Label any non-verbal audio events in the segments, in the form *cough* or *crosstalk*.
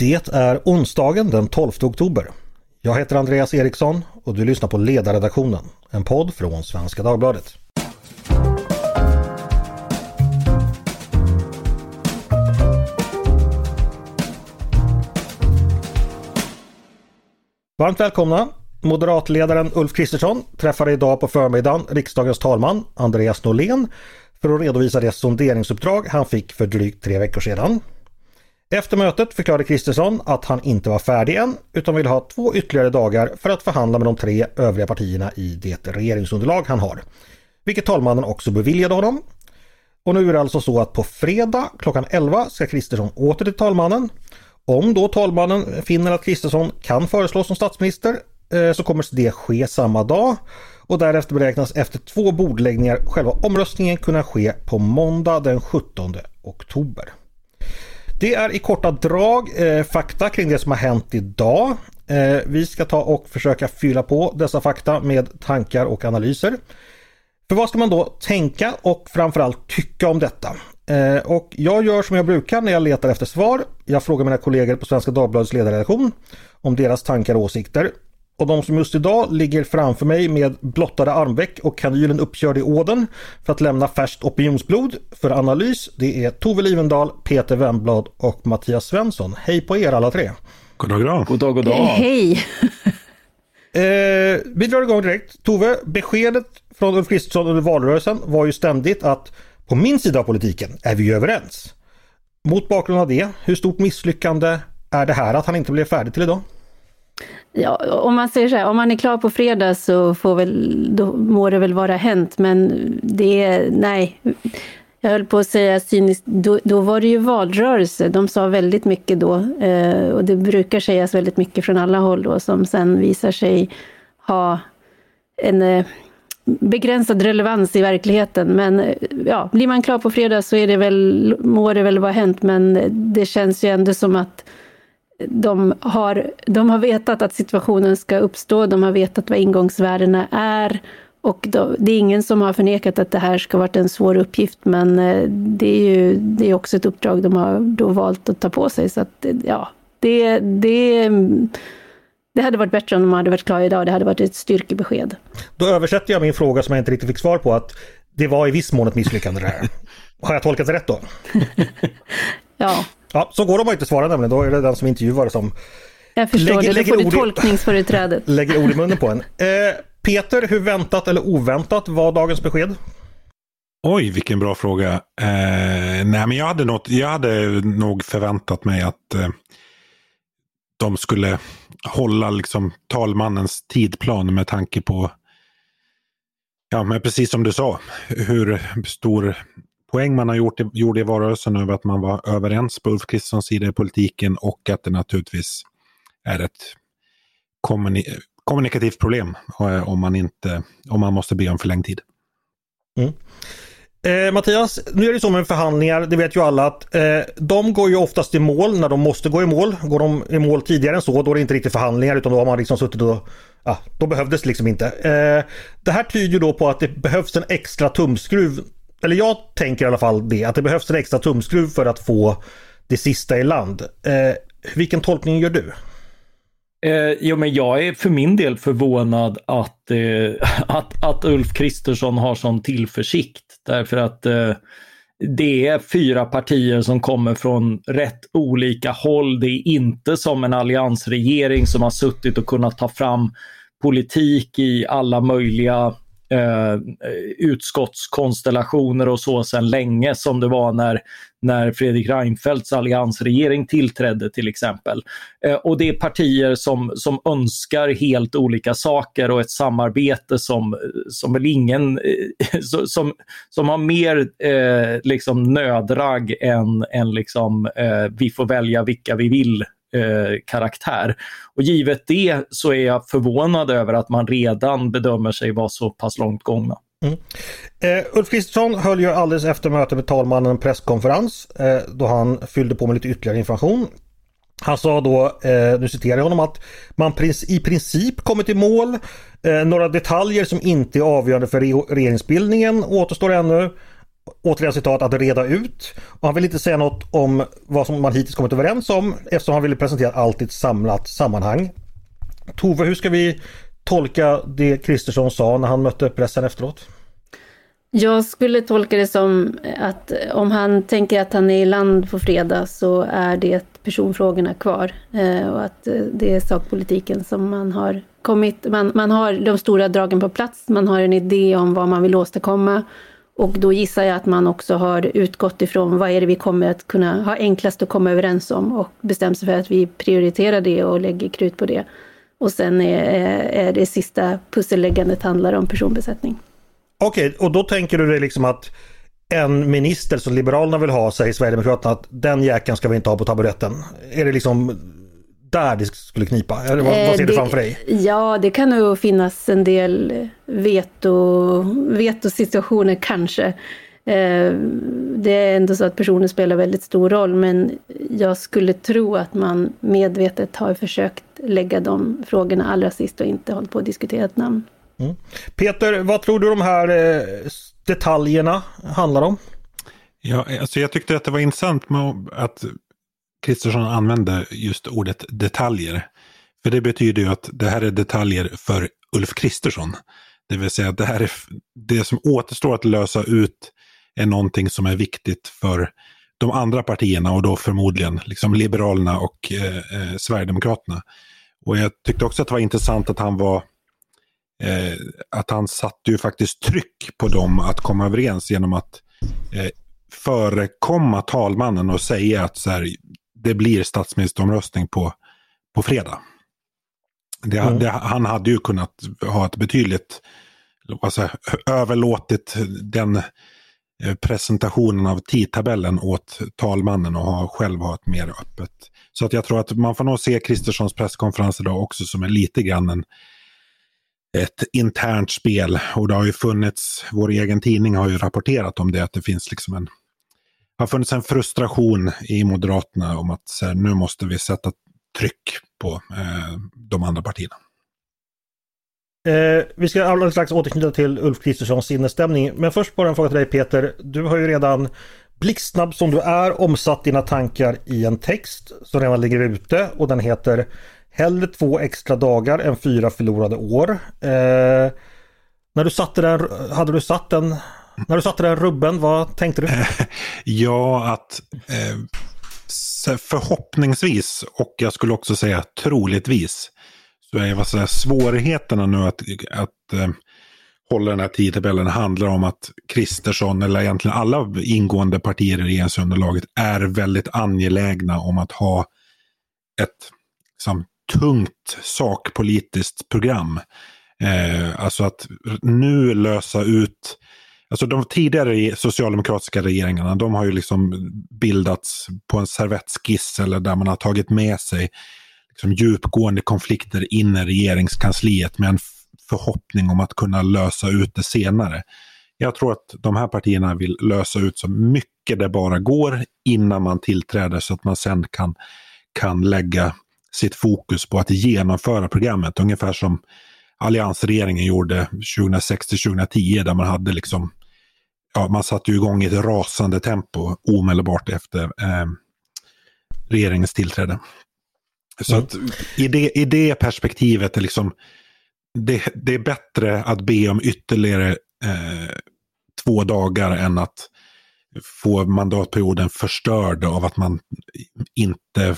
Det är onsdagen den 12 oktober. Jag heter Andreas Eriksson och du lyssnar på Ledarredaktionen, en podd från Svenska Dagbladet. Varmt välkomna! Moderatledaren Ulf Kristersson träffade idag på förmiddagen riksdagens talman Andreas Norlén för att redovisa det sonderingsuppdrag han fick för drygt tre veckor sedan. Efter mötet förklarade Kristersson att han inte var färdig än utan vill ha två ytterligare dagar för att förhandla med de tre övriga partierna i det regeringsunderlag han har. Vilket talmannen också beviljade honom. Och nu är det alltså så att på fredag klockan 11 ska Kristersson åter till talmannen. Om då talmannen finner att Kristersson kan föreslås som statsminister eh, så kommer det ske samma dag och därefter beräknas efter två bordläggningar själva omröstningen kunna ske på måndag den 17 oktober. Det är i korta drag eh, fakta kring det som har hänt idag. Eh, vi ska ta och försöka fylla på dessa fakta med tankar och analyser. För vad ska man då tänka och framförallt tycka om detta? Eh, och jag gör som jag brukar när jag letar efter svar. Jag frågar mina kollegor på Svenska Dagbladets ledarredaktion om deras tankar och åsikter. Och de som just idag ligger framför mig med blottade armveck och kanylen uppkörd i åden för att lämna färskt opinionsblod för analys. Det är Tove Livendal, Peter Wemblad och Mattias Svensson. Hej på er alla tre! God dag, god dag! God dag, god dag! Hej! *laughs* eh, vi drar igång direkt. Tove, beskedet från Ulf Kristersson under valrörelsen var ju ständigt att på min sida av politiken är vi överens. Mot bakgrund av det, hur stort misslyckande är det här att han inte blev färdig till idag? Ja, om man säger så här, om man är klar på fredag så får väl, då må det väl vara hänt, men det är, nej. Jag höll på att säga cyniskt, då, då var det ju valrörelse. De sa väldigt mycket då eh, och det brukar sägas väldigt mycket från alla håll då som sen visar sig ha en eh, begränsad relevans i verkligheten. Men eh, ja, blir man klar på fredag så är det väl, må det väl vara hänt, men det känns ju ändå som att de har, de har vetat att situationen ska uppstå, de har vetat vad ingångsvärdena är och då, det är ingen som har förnekat att det här ska varit en svår uppgift, men eh, det är ju det är också ett uppdrag de har då valt att ta på sig. Så att, ja, det, det, det hade varit bättre om de hade varit klara idag. Det hade varit ett styrkebesked. Då översätter jag min fråga som jag inte riktigt fick svar på att det var i viss mån ett misslyckande det här. *laughs* Har jag tolkat det rätt då? ja. Ja, så går de inte svara nämligen. Då är det den som intervjuar som jag förstår lägger, det, då får du tolkningsföreträdet. *laughs* Lägger ord i munnen på en. Eh, Peter, hur väntat eller oväntat var dagens besked? Oj, vilken bra fråga. Eh, nej, men jag hade, något, jag hade nog förväntat mig att eh, de skulle hålla liksom talmannens tidplan med tanke på, ja men precis som du sa, hur stor poäng man har gjort, gjorde i valrörelsen över att man var överens på Ulf Kristerssons sida i politiken och att det naturligtvis är ett kommuni kommunikativt problem eh, om man, inte, om man måste be om förlängd tid. Mm. Eh, Mattias, nu är det så med förhandlingar, det vet ju alla att eh, de går ju oftast i mål när de måste gå i mål. Går de i mål tidigare än så, då är det inte riktigt förhandlingar utan då har man liksom suttit och ja, då behövdes det liksom inte. Eh, det här tyder då på att det behövs en extra tumskruv eller jag tänker i alla fall det, att det behövs en extra tumskruv för att få det sista i land. Eh, vilken tolkning gör du? Eh, jo, men jag är för min del förvånad att, eh, *laughs* att, att Ulf Kristersson har sån tillförsikt. Därför att eh, det är fyra partier som kommer från rätt olika håll. Det är inte som en alliansregering som har suttit och kunnat ta fram politik i alla möjliga eh, utskottskonstellationer och så sedan länge som det var när, när Fredrik Reinfeldts alliansregering tillträdde till exempel. Eh, och det är partier som, som önskar helt olika saker och ett samarbete som, som väl ingen, eh, *laughs* som, som har mer eh, liksom nödragg än, än liksom, eh, vi får välja vilka vi vill eh, karaktär. Och givet det så är jag förvånad över att man redan bedömer sig vara så pass långt gångna. Mm. Eh, Ulf Kristersson höll ju alldeles efter mötet med talmannen en presskonferens eh, då han fyllde på med lite ytterligare information. Han sa då, eh, nu citerar jag honom, att man i princip kommit i mål. Eh, några detaljer som inte är avgörande för re regeringsbildningen återstår ännu återigen citat, att reda ut. Och han vill inte säga något om vad som man hittills kommit överens om eftersom han ville presentera allt i ett samlat sammanhang. Tove, hur ska vi tolka det Kristersson sa när han mötte pressen efteråt? Jag skulle tolka det som att om han tänker att han är i land på fredag så är det personfrågorna kvar. Eh, och att eh, det är sakpolitiken som man har kommit... Man, man har de stora dragen på plats, man har en idé om vad man vill åstadkomma. Och då gissar jag att man också har utgått ifrån vad är det vi kommer att kunna ha enklast att komma överens om och bestämt sig för att vi prioriterar det och lägger krut på det. Och sen är, eh, är det sista pusselläggandet handlar om personbesättning. Okej, okay, och då tänker du dig liksom att en minister som Liberalerna vill ha, säger Sverigedemokraterna, att den jäkeln ska vi inte ha på taburetten. Är det liksom där det skulle knipa? Eller vad, vad ser du framför dig? Ja, det kan nog finnas en del veto, vetosituationer kanske. Eh, det är ändå så att personer spelar väldigt stor roll, men jag skulle tro att man medvetet har försökt lägga de frågorna allra sist och inte hållit på att diskutera ett namn. Mm. Peter, vad tror du de här eh, detaljerna handlar om? Ja, alltså jag tyckte att det var intressant med att Kristersson använde just ordet detaljer. För det betyder ju att det här är detaljer för Ulf Kristersson. Det vill säga att det här är det som återstår att lösa ut är någonting som är viktigt för de andra partierna och då förmodligen liksom Liberalerna och eh, eh, Sverigedemokraterna. Och jag tyckte också att det var intressant att han var eh, att han satte ju faktiskt tryck på dem att komma överens genom att eh, förekomma talmannen och säga att så här, det blir statsministeromröstning på, på fredag. Det, mm. det, han hade ju kunnat ha ett betydligt, alltså, överlåtit den eh, presentationen av tidtabellen åt talmannen och ha, själv ha ett mer öppet. Så att jag tror att man får nog se Kristerssons presskonferens idag också som en lite grann en, ett internt spel. Och det har ju funnits, vår egen tidning har ju rapporterat om det, att det finns liksom en har funnits en frustration i Moderaterna om att här, nu måste vi sätta tryck på eh, de andra partierna. Eh, vi ska alldeles strax återknyta till Ulf Kristerssons sinnesstämning. Men först bara en fråga till dig Peter. Du har ju redan blixtsnabb som du är omsatt dina tankar i en text som redan ligger ute och den heter Hellre två extra dagar än fyra förlorade år. Eh, när du satte den, hade du satt den när du satte den rubben, vad tänkte du? *laughs* ja, att eh, förhoppningsvis och jag skulle också säga troligtvis så är vad säger, svårigheterna nu att, att eh, hålla den här tidtabellen handlar om att Kristersson eller egentligen alla ingående partier i regeringsunderlaget är väldigt angelägna om att ha ett liksom, tungt sakpolitiskt program. Eh, alltså att nu lösa ut Alltså de tidigare socialdemokratiska regeringarna, de har ju liksom bildats på en servettskiss eller där man har tagit med sig liksom djupgående konflikter in i regeringskansliet med en förhoppning om att kunna lösa ut det senare. Jag tror att de här partierna vill lösa ut så mycket det bara går innan man tillträder så att man sen kan, kan lägga sitt fokus på att genomföra programmet. Ungefär som alliansregeringen gjorde 2006 till 2010 där man hade liksom ja, man satte ju igång i ett rasande tempo omedelbart efter eh, regeringens tillträde. Så mm. att i det, i det perspektivet är liksom det, det är bättre att be om ytterligare eh, två dagar än att få mandatperioden förstörd av att man inte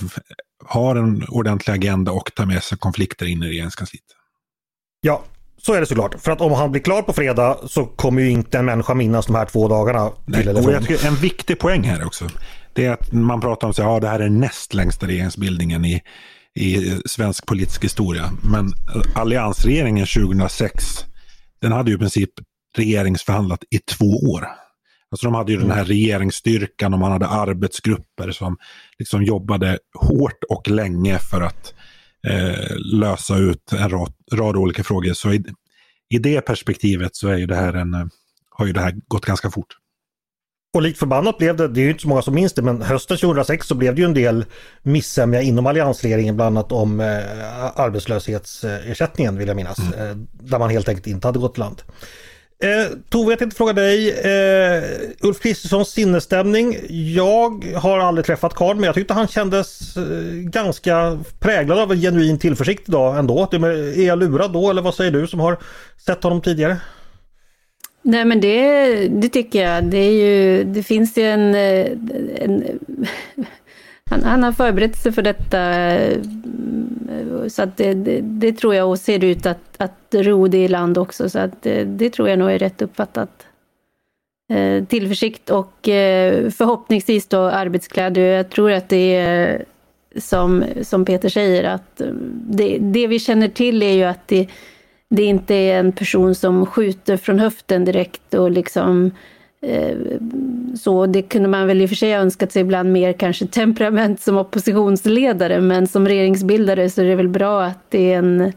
har en ordentlig agenda och tar med sig konflikter in i regeringskansliet. Ja, så är det såklart. För att om han blir klar på fredag så kommer ju inte en människa minnas de här två dagarna. Nej, och jag tycker en viktig poäng här också. Det är att man pratar om att ja, det här är näst längsta regeringsbildningen i, i svensk politisk historia. Men alliansregeringen 2006, den hade ju i princip regeringsförhandlat i två år. Alltså de hade ju mm. den här regeringsstyrkan och man hade arbetsgrupper som liksom jobbade hårt och länge för att eh, lösa ut en rad, rad, olika frågor. Så i, i det perspektivet så är ju det här en, eh, har ju det här gått ganska fort. Och likt förbannat blev det, det är ju inte så många som minns det, men hösten 2006 så blev det ju en del missämja inom alliansregeringen, bland annat om eh, arbetslöshetsersättningen vill jag minnas, mm. eh, där man helt enkelt inte hade gått land. Eh, Tove, jag tänkte fråga dig. Eh, Ulf Kristerssons sinnesstämning. Jag har aldrig träffat Karl men jag tyckte han kändes eh, ganska präglad av en genuin tillförsikt idag ändå. Är jag lurad då eller vad säger du som har sett honom tidigare? Nej men det, det tycker jag. Det, är ju, det finns ju en, eh, en han, han, har förberett sig för detta. Eh, så att det, det, det, tror jag och ser ut att, att ro det i land också. Så att det, det tror jag nog är rätt uppfattat. Eh, tillförsikt och eh, förhoppningsvis då arbetskläder. Jag tror att det är som, som Peter säger att eh, det, det vi känner till är ju att det, det inte är en person som skjuter från höften direkt och liksom Eh, så det kunde man väl i och för sig önskat sig ibland mer kanske temperament som oppositionsledare, men som regeringsbildare så är det väl bra att det är en,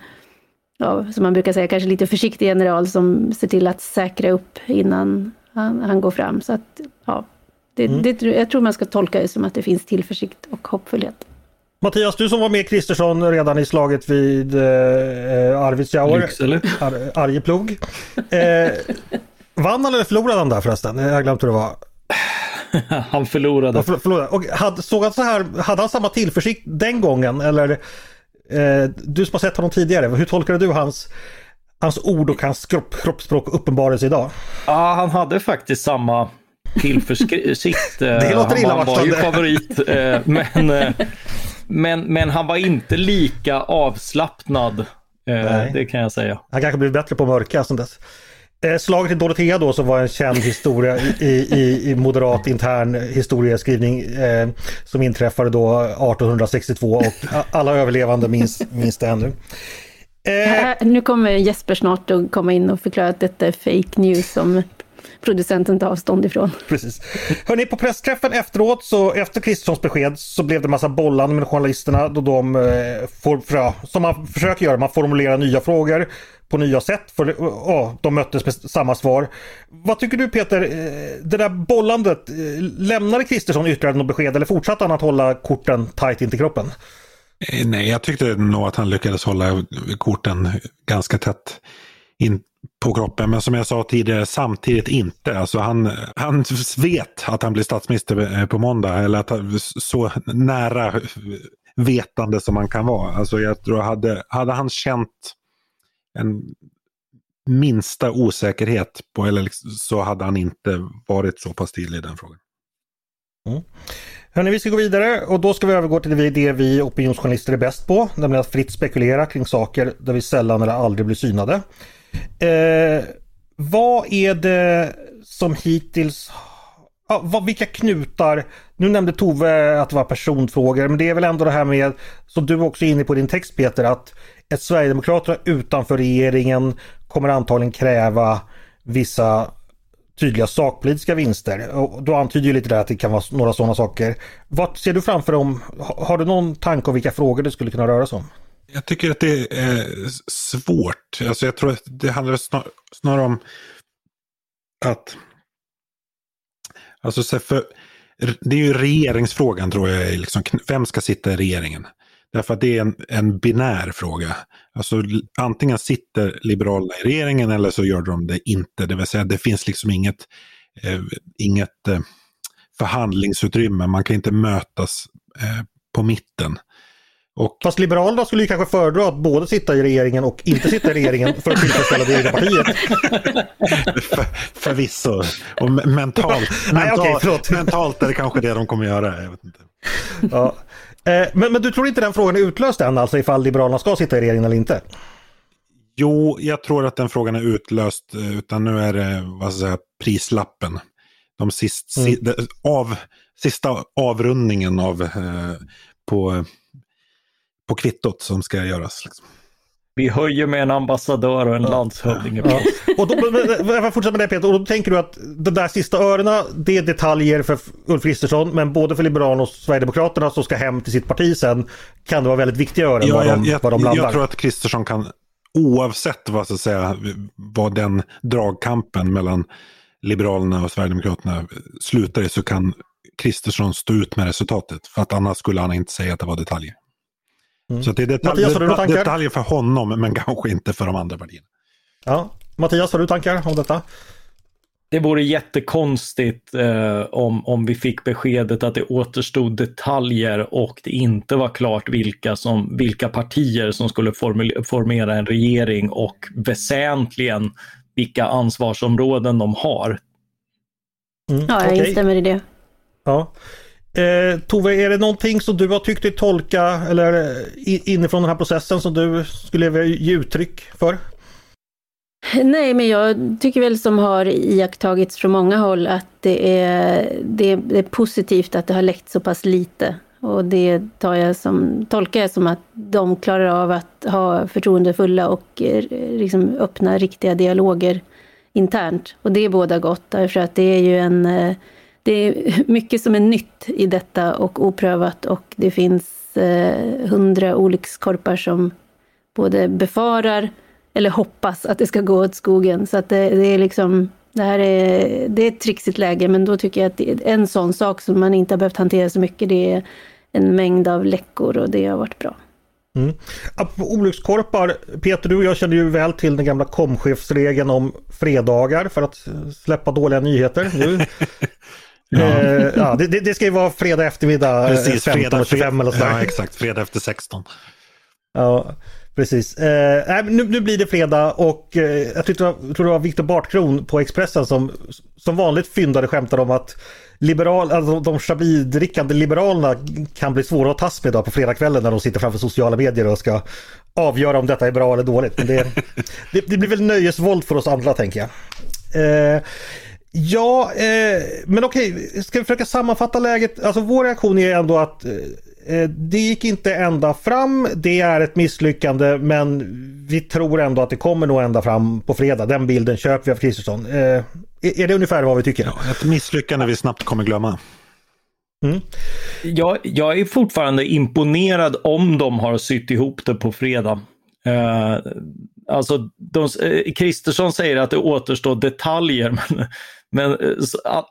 ja, som man brukar säga, kanske lite försiktig general som ser till att säkra upp innan han, han går fram. Så att, ja, det, mm. det, jag tror man ska tolka det som att det finns tillförsikt och hoppfullhet. Mattias, du som var med Kristersson redan i slaget vid eh, Arvidsjaur, Ar Arjeplog. Eh, Vann han eller förlorade han där förresten? Jag glömt hur det var. *laughs* han förlorade. Ja, förlorade. Och hade, såg han så här, hade han samma tillförsikt den gången? Eller eh, du som har sett honom tidigare, hur tolkar du hans, hans ord och hans kropp, kroppsspråk uppenbarelse idag? Ja, han hade faktiskt samma tillförsikt. *laughs* det låter illavarslande. Han var ju favorit. Eh, *laughs* men, eh, men, men han var inte lika avslappnad. Nej. Det kan jag säga. Han kanske blivit bättre på att mörka sen dess. Eh, slaget i Dorotea då som var en känd historia i, i, i moderat intern historieskrivning eh, som inträffade då 1862 och alla överlevande minns, minns det ännu. Eh, nu kommer Jesper snart att komma in och förklara att detta är fake news som producenten tar avstånd ifrån. Precis. Hörrni, på pressträffen efteråt, så efter Kristerssons besked så blev det massa bollande med journalisterna då de, eh, får, för, som man försöker göra, man formulerar nya frågor på nya sätt. För, oh, de möttes med samma svar. Vad tycker du Peter? Eh, det där bollandet, eh, lämnade Kristersson ytterligare något besked eller fortsatte han att hålla korten tajt in till kroppen? Nej, jag tyckte nog att han lyckades hålla korten ganska tätt in på kroppen. Men som jag sa tidigare, samtidigt inte. Alltså han, han vet att han blir statsminister på måndag. Eller att han, så nära vetande som man kan vara. Alltså jag tror hade, hade han känt en minsta osäkerhet på, eller liksom, så hade han inte varit så pass tydlig i den frågan. Mm. Hörrni, vi ska gå vidare och då ska vi övergå till det vi opinionsjournalister är bäst på, nämligen att fritt spekulera kring saker där vi sällan eller aldrig blir synade. Eh, vad är det som hittills Ja, vad, vilka knutar, nu nämnde Tove att det var personfrågor, men det är väl ändå det här med, som du också är inne på i din text Peter, att ett Sverigedemokraterna utanför regeringen kommer antagligen kräva vissa tydliga sakpolitiska vinster. Och då antyder ju lite där att det kan vara några sådana saker. Vad ser du framför dig om, har du någon tanke om vilka frågor det skulle kunna röra sig om? Jag tycker att det är svårt. Alltså jag tror att det handlar snar, snarare om att Alltså för, det är ju regeringsfrågan tror jag. Liksom, vem ska sitta i regeringen? Därför att det är en, en binär fråga. Alltså antingen sitter Liberalerna i regeringen eller så gör de det inte. Det vill säga det finns liksom inget, eh, inget eh, förhandlingsutrymme. Man kan inte mötas eh, på mitten. Och... Fast Liberalerna skulle ju kanske föredra att både sitta i regeringen och inte sitta i regeringen för att tillfredsställa det egna partiet. för, förvisso. Och mentalt, *laughs* Nej, mental, okay, mentalt är det kanske det de kommer göra. Jag vet inte. Ja. Eh, men, men du tror inte den frågan är utlöst än, alltså ifall Liberalerna ska sitta i regeringen eller inte? Jo, jag tror att den frågan är utlöst, eh, utan nu är det vad ska jag säga, prislappen. De sist, mm. si, av, sista avrundningen av, eh, på, på kvittot som ska göras. Liksom. Vi höjer med en ambassadör och en ja. landshövding. Ja. och då, jag fortsätter med det Peter, och då tänker du att de där sista örena det är detaljer för Ulf Kristersson men både för Liberalerna och Sverigedemokraterna som ska hem till sitt parti sen kan det vara väldigt viktiga ören ja, var, de, jag, var de landar. Jag tror att Kristersson kan oavsett vad, så att säga, vad den dragkampen mellan Liberalerna och Sverigedemokraterna slutar i så kan Kristersson stå ut med resultatet. För att annars skulle han inte säga att det var detaljer. Mm. Så det är detalj, Mattias, detalj, detaljer för honom men kanske inte för de andra partierna. Ja. Mattias, har du tankar om detta? Det vore jättekonstigt eh, om, om vi fick beskedet att det återstod detaljer och det inte var klart vilka, som, vilka partier som skulle formera en regering och väsentligen vilka ansvarsområden de har. Mm, ja, jag okay. instämmer i det. Ja. Eh, Tove, är det någonting som du har tyckt dig tolka eller eh, inifrån den här processen som du skulle vilja ge uttryck för? Nej, men jag tycker väl som har iakttagits från många håll att det är, det är, det är positivt att det har läckt så pass lite. Och det tar jag som, tolkar jag som att de klarar av att ha förtroendefulla och eh, liksom öppna riktiga dialoger internt. Och det är båda gott, därför att det är ju en... Eh, det är mycket som är nytt i detta och oprövat och det finns eh, hundra olyckskorpar som både befarar eller hoppas att det ska gå åt skogen. Så att det, det är liksom, det här är, det är ett trixigt läge, men då tycker jag att en sån sak som man inte har behövt hantera så mycket, det är en mängd av läckor och det har varit bra. Mm. Olyckskorpar, Peter du och jag känner ju väl till den gamla komchefsregeln om fredagar för att släppa dåliga nyheter. Nu. *laughs* ja. Eh, ja, det, det, ska ju vara fredag eftermiddag Precis, 15.25 eller så. Ja, exakt, fredag efter 16. Ja, Precis. Eh, nu, nu, blir det fredag och eh, jag, tyckte, jag tror det var Viktor Bartkron på Expressen som som vanligt fyndade skämtar om att liberal, alltså de chablis liberalerna kan bli svåra att tas med då på fredagskvällen när de sitter framför sociala medier och ska avgöra om detta är bra eller dåligt. Men det, *laughs* det, det blir väl nöjesvåld för oss andra tänker jag. Eh, ja, eh, men okej, ska vi försöka sammanfatta läget? Alltså vår reaktion är ändå att eh, Eh, det gick inte ända fram. Det är ett misslyckande men vi tror ändå att det kommer nog ända fram på fredag. Den bilden köper vi av Kristersson. Eh, är det ungefär vad vi tycker? Ja, ett misslyckande vi snabbt kommer glömma. Mm. Jag, jag är fortfarande imponerad om de har sytt ihop det på fredag. Uh, alltså, Kristersson säger att det återstår detaljer, *laughs* men men eh,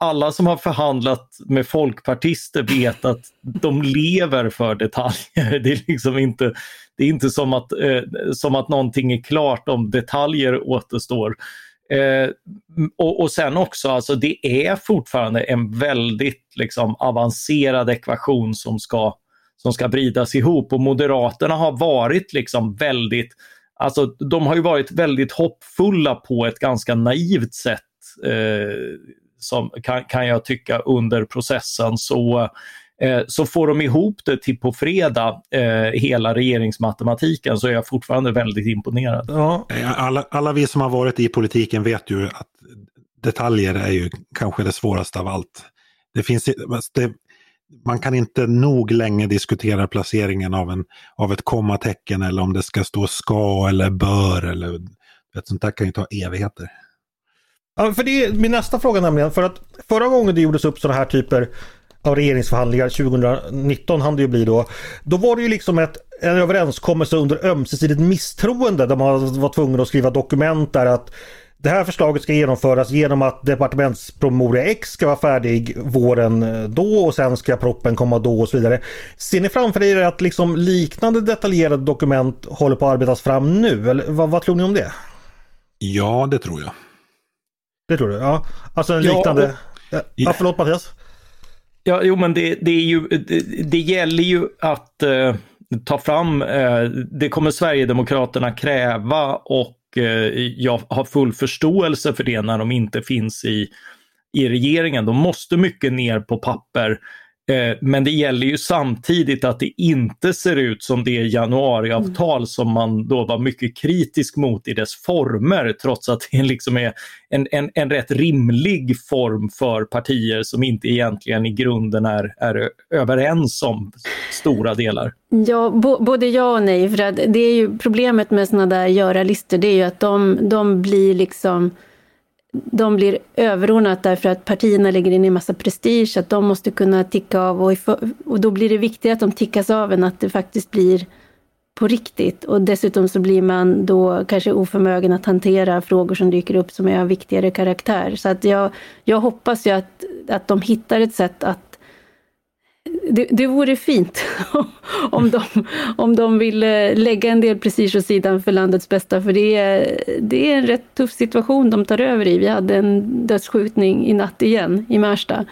alla som har förhandlat med folkpartister vet att de lever för detaljer. *laughs* Det är liksom inte, det är inte som, att, eh, som att någonting är klart om detaljer återstår. Eh, och, och sen också, alltså det är fortfarande en väldigt liksom, avancerad ekvation som ska, som ska bridas ihop och Moderaterna har varit liksom väldigt Alltså, de har ju varit väldigt hoppfulla på ett ganska naivt sätt som kan, kan jag tycka under processen så eh, så får de ihop det till på fredag, eh, hela regeringsmatematiken, så är jag fortfarande väldigt imponerad. Ja. Alla, alla vi som har varit i politiken vet ju att detaljer är ju kanske det svåraste av allt. Det finns, det, man kan inte nog länge diskutera placeringen av, en, av ett kommatecken eller om det ska stå ska eller bör eller vet, sånt där kan ju ta evigheter. Ja, för det är min nästa fråga nämligen. För att förra gången det gjordes upp sådana här typer av regeringsförhandlingar 2019 hann det ju bli då. Då var det ju liksom ett, en överenskommelse under ömsesidigt misstroende där man var tvungen att skriva dokument där att det här förslaget ska genomföras genom att departementspromemoria X ska vara färdig våren eh, då och sen ska proppen komma då och så vidare. Ser ni framför er att liksom liknande detaljerade dokument håller på att arbetas fram nu? Eller vad, vad tror ni om det? Ja, det tror jag. Det tror du? Ja. Alltså en liknande... Ja, och, ja förlåt Mattias. Ja, jo men det, det, är ju, det, det gäller ju att uh, ta fram, uh, det kommer Sverigedemokraterna kräva och uh, jag har full förståelse för det när de inte finns i, i regeringen. De måste mycket ner på papper Eh, men det gäller ju samtidigt att det inte ser ut som det januariavtal mm. som man då var mycket kritisk mot i dess former trots att det liksom är en, en, en rätt rimlig form för partier som inte egentligen i grunden är, är överens om stora delar. Ja, både ja och nej. För att det är ju problemet med sådana där göra-listor, det är ju att de, de blir liksom de blir överordnat därför att partierna lägger in en massa prestige, att de måste kunna ticka av och, och då blir det viktigare att de tickas av än att det faktiskt blir på riktigt. Och dessutom så blir man då kanske oförmögen att hantera frågor som dyker upp som är av viktigare karaktär. Så att jag, jag hoppas ju att, att de hittar ett sätt att det, det vore fint *laughs* om de, om de ville eh, lägga en del prestige åt sidan för landets bästa, för det är, det är en rätt tuff situation de tar över i. Vi hade en dödsskjutning i natt igen i Märsta.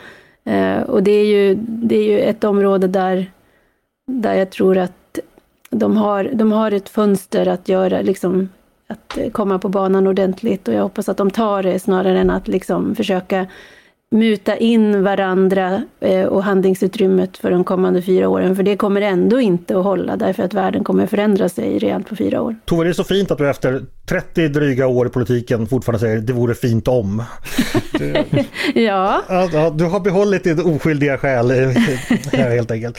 Eh, och det är, ju, det är ju ett område där, där jag tror att de har, de har ett fönster att göra, liksom, att eh, komma på banan ordentligt och jag hoppas att de tar det snarare än att liksom försöka muta in varandra eh, och handlingsutrymmet för de kommande fyra åren. För det kommer ändå inte att hålla därför att världen kommer förändra sig rejält på fyra år. Tove, det är så fint att du efter 30 dryga år i politiken fortfarande säger det vore fint om. *laughs* ja. ja. Du har behållit din oskyldiga själ *laughs* här helt enkelt.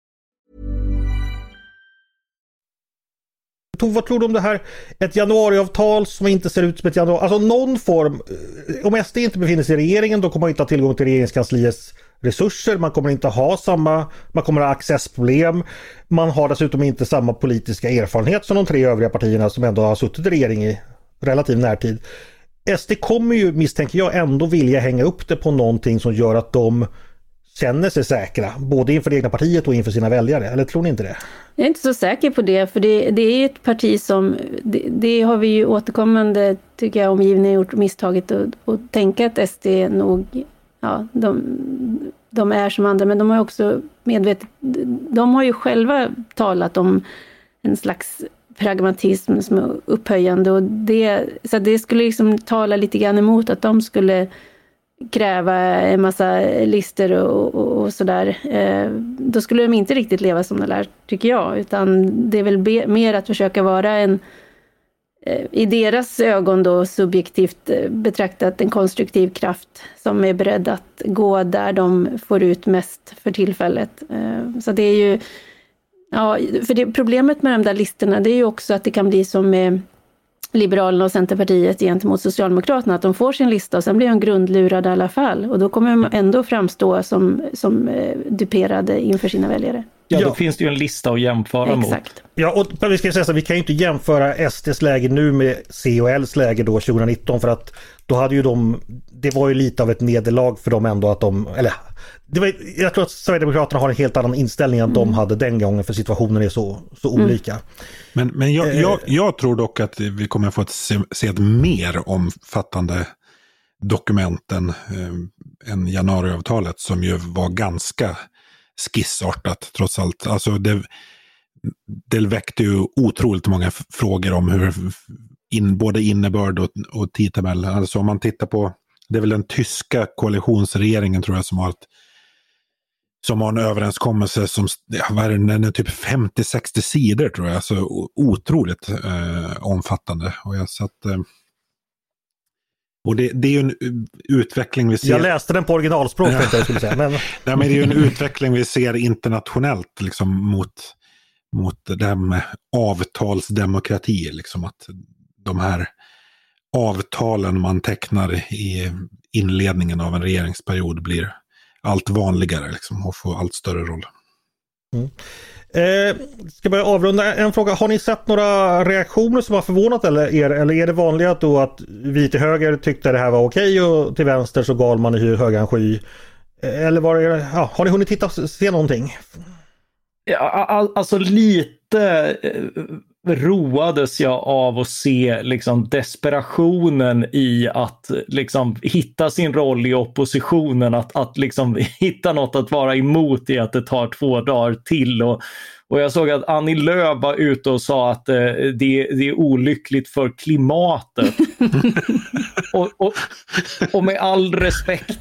Tove, vad tror du om det här? Ett januariavtal som inte ser ut som ett januari... Alltså någon form... Eh, om SD inte befinner sig i regeringen då kommer man inte ha tillgång till regeringskansliets resurser. Man kommer inte ha samma... Man kommer ha accessproblem. Man har dessutom inte samma politiska erfarenhet som de tre övriga partierna som ändå har suttit i regering i relativ närtid. SD kommer ju, misstänker jag, ändå vilja hänga upp det på någonting som gör att de känner sig säkra, både inför det egna partiet och inför sina väljare. Eller tror ni inte det? Jag är inte så säker på det, för det, det är ett parti som... Det, det, har vi ju återkommande, tycker jag, omgivningen gjort misstaget att, att tänka att SD nog... Ja, de, de är som andra, men de har också medvetet... De har ju själva talat om en slags pragmatism som är upphöjande och det, så det skulle liksom tala lite grann emot att de skulle kräva en massa lister och, och, och sådär. Eh, då skulle de inte riktigt leva som de lär, tycker jag. Utan det är väl be, mer att försöka vara en, eh, i deras ögon då subjektivt eh, betraktat, en konstruktiv kraft som är beredd att gå där de får ut mest för tillfället. Eh, så det är ju, ja, för det, problemet med de där listorna, det är ju också att det kan bli som med Liberalerna och Centerpartiet gentemot Socialdemokraterna, att de får sin lista och sen blir de grundlurade i alla fall. Och då kommer de ändå framstå som, som eh, duperade inför sina väljare. Ja, då Ja. finns det ju en lista att jämföra mot. Exakt. Ja, och vi ska säga så, vi kan ju inte jämföra SDs läge nu med C och Ls läge då 2019 för att då hade ju de, det var ju lite av ett nederlag för dem ändå att de, eller det var, jag tror att Sverigedemokraterna har en helt annan inställning än de hade den gången för situationen är så, så olika. Men, men jag, jag, jag tror dock att vi kommer att få ett, se, se ett mer omfattande dokument än, eh, än januariavtalet som ju var ganska skissartat trots allt. Alltså det, det väckte ju otroligt många frågor om hur in, både innebörd och, och tidtabell. Alltså om man tittar på, det är väl den tyska koalitionsregeringen tror jag som har ett som har en överenskommelse som ja, vad är det, den är typ 50-60 sidor tror jag. Alltså, Så otroligt eh, omfattande. Och jag satt, eh, och det, det är ju en u- utveckling vi ser. Jag läste den på originalspråk Ja. jag skulle säga. Men, *laughs* Nej, men det är ju en utveckling vi ser internationellt liksom, mot, mot det här med avtalsdemokrati. Liksom, att de här avtalen man tecknar i inledningen av en regeringsperiod blir allt vanligare liksom, och får allt större roll eh, ska börja avrunda en fråga. Har ni sett några reaktioner som har förvånat eller er? Eller är det vanliga då att vi till höger tyckte det här var okej och till vänster så gal man i hur en sky? Eh, eller var det, ja, har ni hunnit titta se någonting? Ja, all, alltså lite eh, roades jag av att se liksom desperationen i att liksom hitta sin roll i oppositionen, att, att liksom *laughs* hitta något att vara emot i att det tar två dagar till. Och, och jag såg att Annie Lööf var ute och sa att eh, det, det är olyckligt för klimatet. *laughs* och, och, och med all respekt,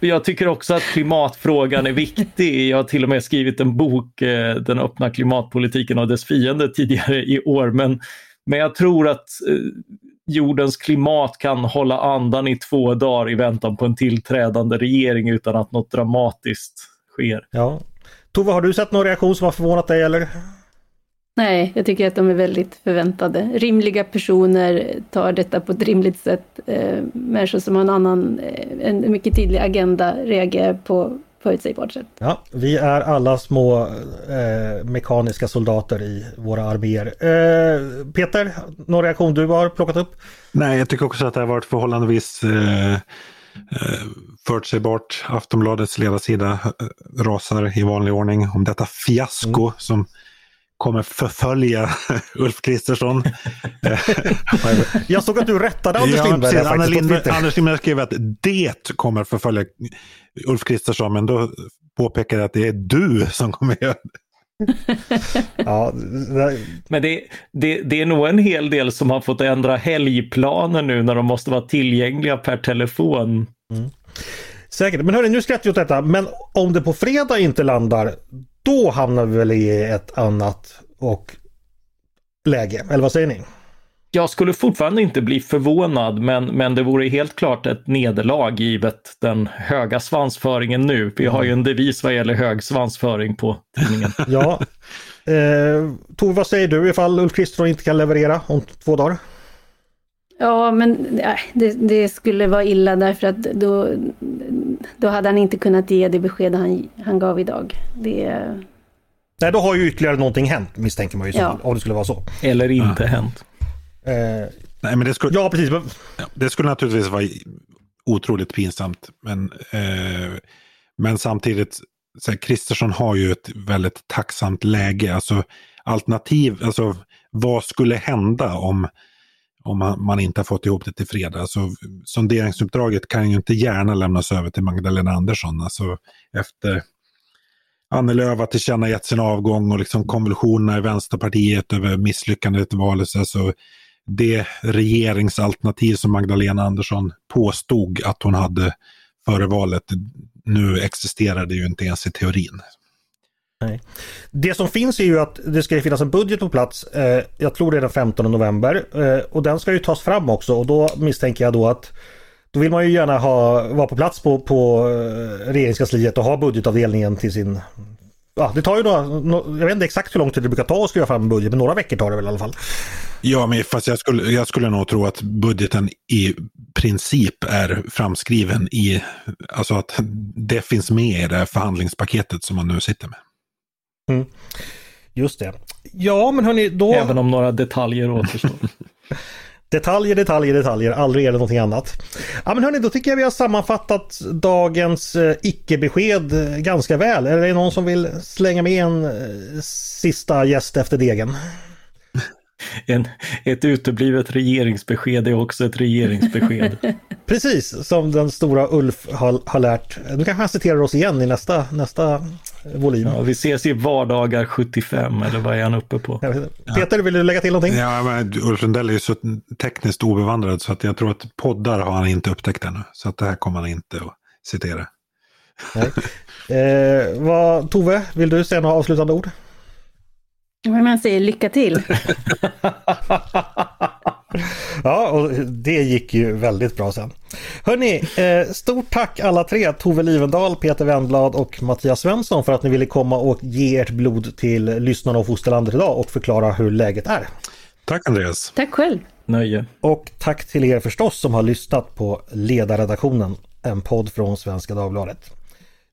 jag tycker också att klimatfrågan är viktig. Jag har till och med skrivit en bok, eh, Den öppna klimatpolitiken och dess fiender tidigare i år. Men, men jag tror att eh, jordens klimat kan hålla andan i två dagar i väntan på en tillträdande regering utan att något dramatiskt sker. Ja. Tove, har du sett någon reaktion som har förvånat dig eller? Nej, jag tycker att de är väldigt förväntade. Rimliga personer tar detta på ett rimligt sätt. Eh, människor som har en annan, eh, en mycket tydlig agenda reagerar på förutsägbart sätt. Ja, vi är alla små eh, mekaniska soldater i våra arméer. Eh, Peter, någon reaktion du har plockat upp? Nej, jag tycker också att det har varit förhållandevis eh, eh förutsägbart. Aftonbladets ledarsida eh, rasar i vanlig ordning om detta fiasko mm. som kommer förfölja *laughs* Ulf Kristersson. *laughs* jag såg att du rättade Anders Lindberg. Ja, Anders, Lindberg Anders Lindberg skrev att det kommer förfölja Ulf Kristersson, men då påpekar jag att det är du som kommer göra det. *laughs* ja, Men det, det, det, är nog en hel del som har fått ändra helgplaner nu när de måste vara tillgängliga per telefon. Mm. Säkert, men hörni nu skrattar vi åt detta. Men om det på fredag inte landar, då hamnar vi väl i ett annat och läge, eller vad säger ni? Jag skulle fortfarande inte bli förvånad, men, men det vore helt klart ett nederlag givet den höga svansföringen nu. Vi har ju en devis vad gäller hög svansföring på tidningen. *laughs* ja. Eh, Tove, vad säger du ifall Ulf Kristersson inte kan leverera om två dagar? Ja, men det, det, skulle vara illa därför att då, då hade han inte kunnat ge det besked han, han gav idag. Det... Nej, då har ju ytterligare någonting hänt misstänker man ju ja. om det skulle vara så. Eller inte ja. hänt. Eh, Nej, men det skulle, ja, precis. Det skulle naturligtvis vara otroligt pinsamt. Men, eh, men samtidigt, Kristersson har ju ett väldigt tacksamt läge. Alltså alternativ, alltså vad skulle hända om om man, man, inte har fått ihop det till fredag. Så sonderingsuppdraget kan ju inte gärna lämnas över till Magdalena Andersson. Alltså efter Annie Lööf har tillkännagett sin avgång och liksom konvulsionerna i Vänsterpartiet över misslyckandet i valet. Så det regeringsalternativ som Magdalena Andersson påstod att hon hade före valet, nu existerar det ju inte ens i teorin. Nej. Det som finns är ju att det ska finnas en budget på plats. Eh, jag tror det är den 15 november eh, och den ska ju tas fram också och då misstänker jag då att då vill man ju gärna ha, vara på plats på, på eh, regeringskansliet och ha budgetavdelningen till sin Ja, det tar ju några, jag vet inte exakt hur lång tid det brukar ta att skriva fram en budget, men några veckor tar det väl i alla fall. Ja, men fast jag skulle, jag skulle nog tro att budgeten i princip är framskriven i, alltså att det finns med i det förhandlingspaketet som man nu sitter med. Mm. Just det. Ja, men hörni, då... Även om några detaljer återstår. *laughs* detaljer, detaljer, detaljer. Aldrig är det någonting annat. Ja, men hörni, då tycker jag vi har sammanfattat dagens eh, icke-besked eh, ganska väl. Eller är det någon som vill slänga med en eh, sista gäst efter degen? En, ett uteblivet regeringsbesked är också ett regeringsbesked. *laughs* Precis, som den stora Ulf har, har lärt. Nu kanske han citerar oss igen i nästa, nästa volym. Ja, vi ses i vardagar 75 eller vad är han uppe på? Peter, vill du lägga till någonting? Ja, men Ulf Lundell är ju så tekniskt obevandrad så att jag tror att poddar har han inte upptäckt ännu. Så att det här kommer han inte att citera. Nej. Eh, vad, Tove, vill du säga några avslutande ord? Man säger lycka till. *laughs* ja, och det gick ju väldigt bra sen. Hörni, eh, stort tack alla tre, Tove Livendal, Peter Wendblad och Mattias Svensson för att ni ville komma och ge ert blod till lyssnarna och fosterlandet idag och förklara hur läget är. Tack Andreas. Tack själv. Nöje. Och tack till er förstås som har lyssnat på Ledarredaktionen, en podd från Svenska Dagbladet.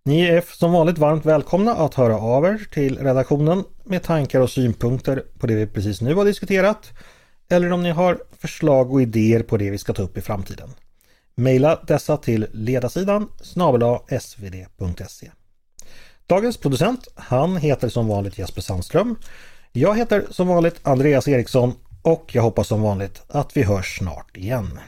Ni är som vanligt varmt välkomna att höra av er till redaktionen med tankar och synpunkter på det vi precis nu har diskuterat eller om ni har förslag och idéer på det vi ska ta upp i framtiden. Maila dessa till ledarsidan snabel svd.se. Dagens producent, han heter som vanligt Jesper Sandström. Jag heter som vanligt Andreas Eriksson och jag hoppas som vanligt att vi hörs snart igen.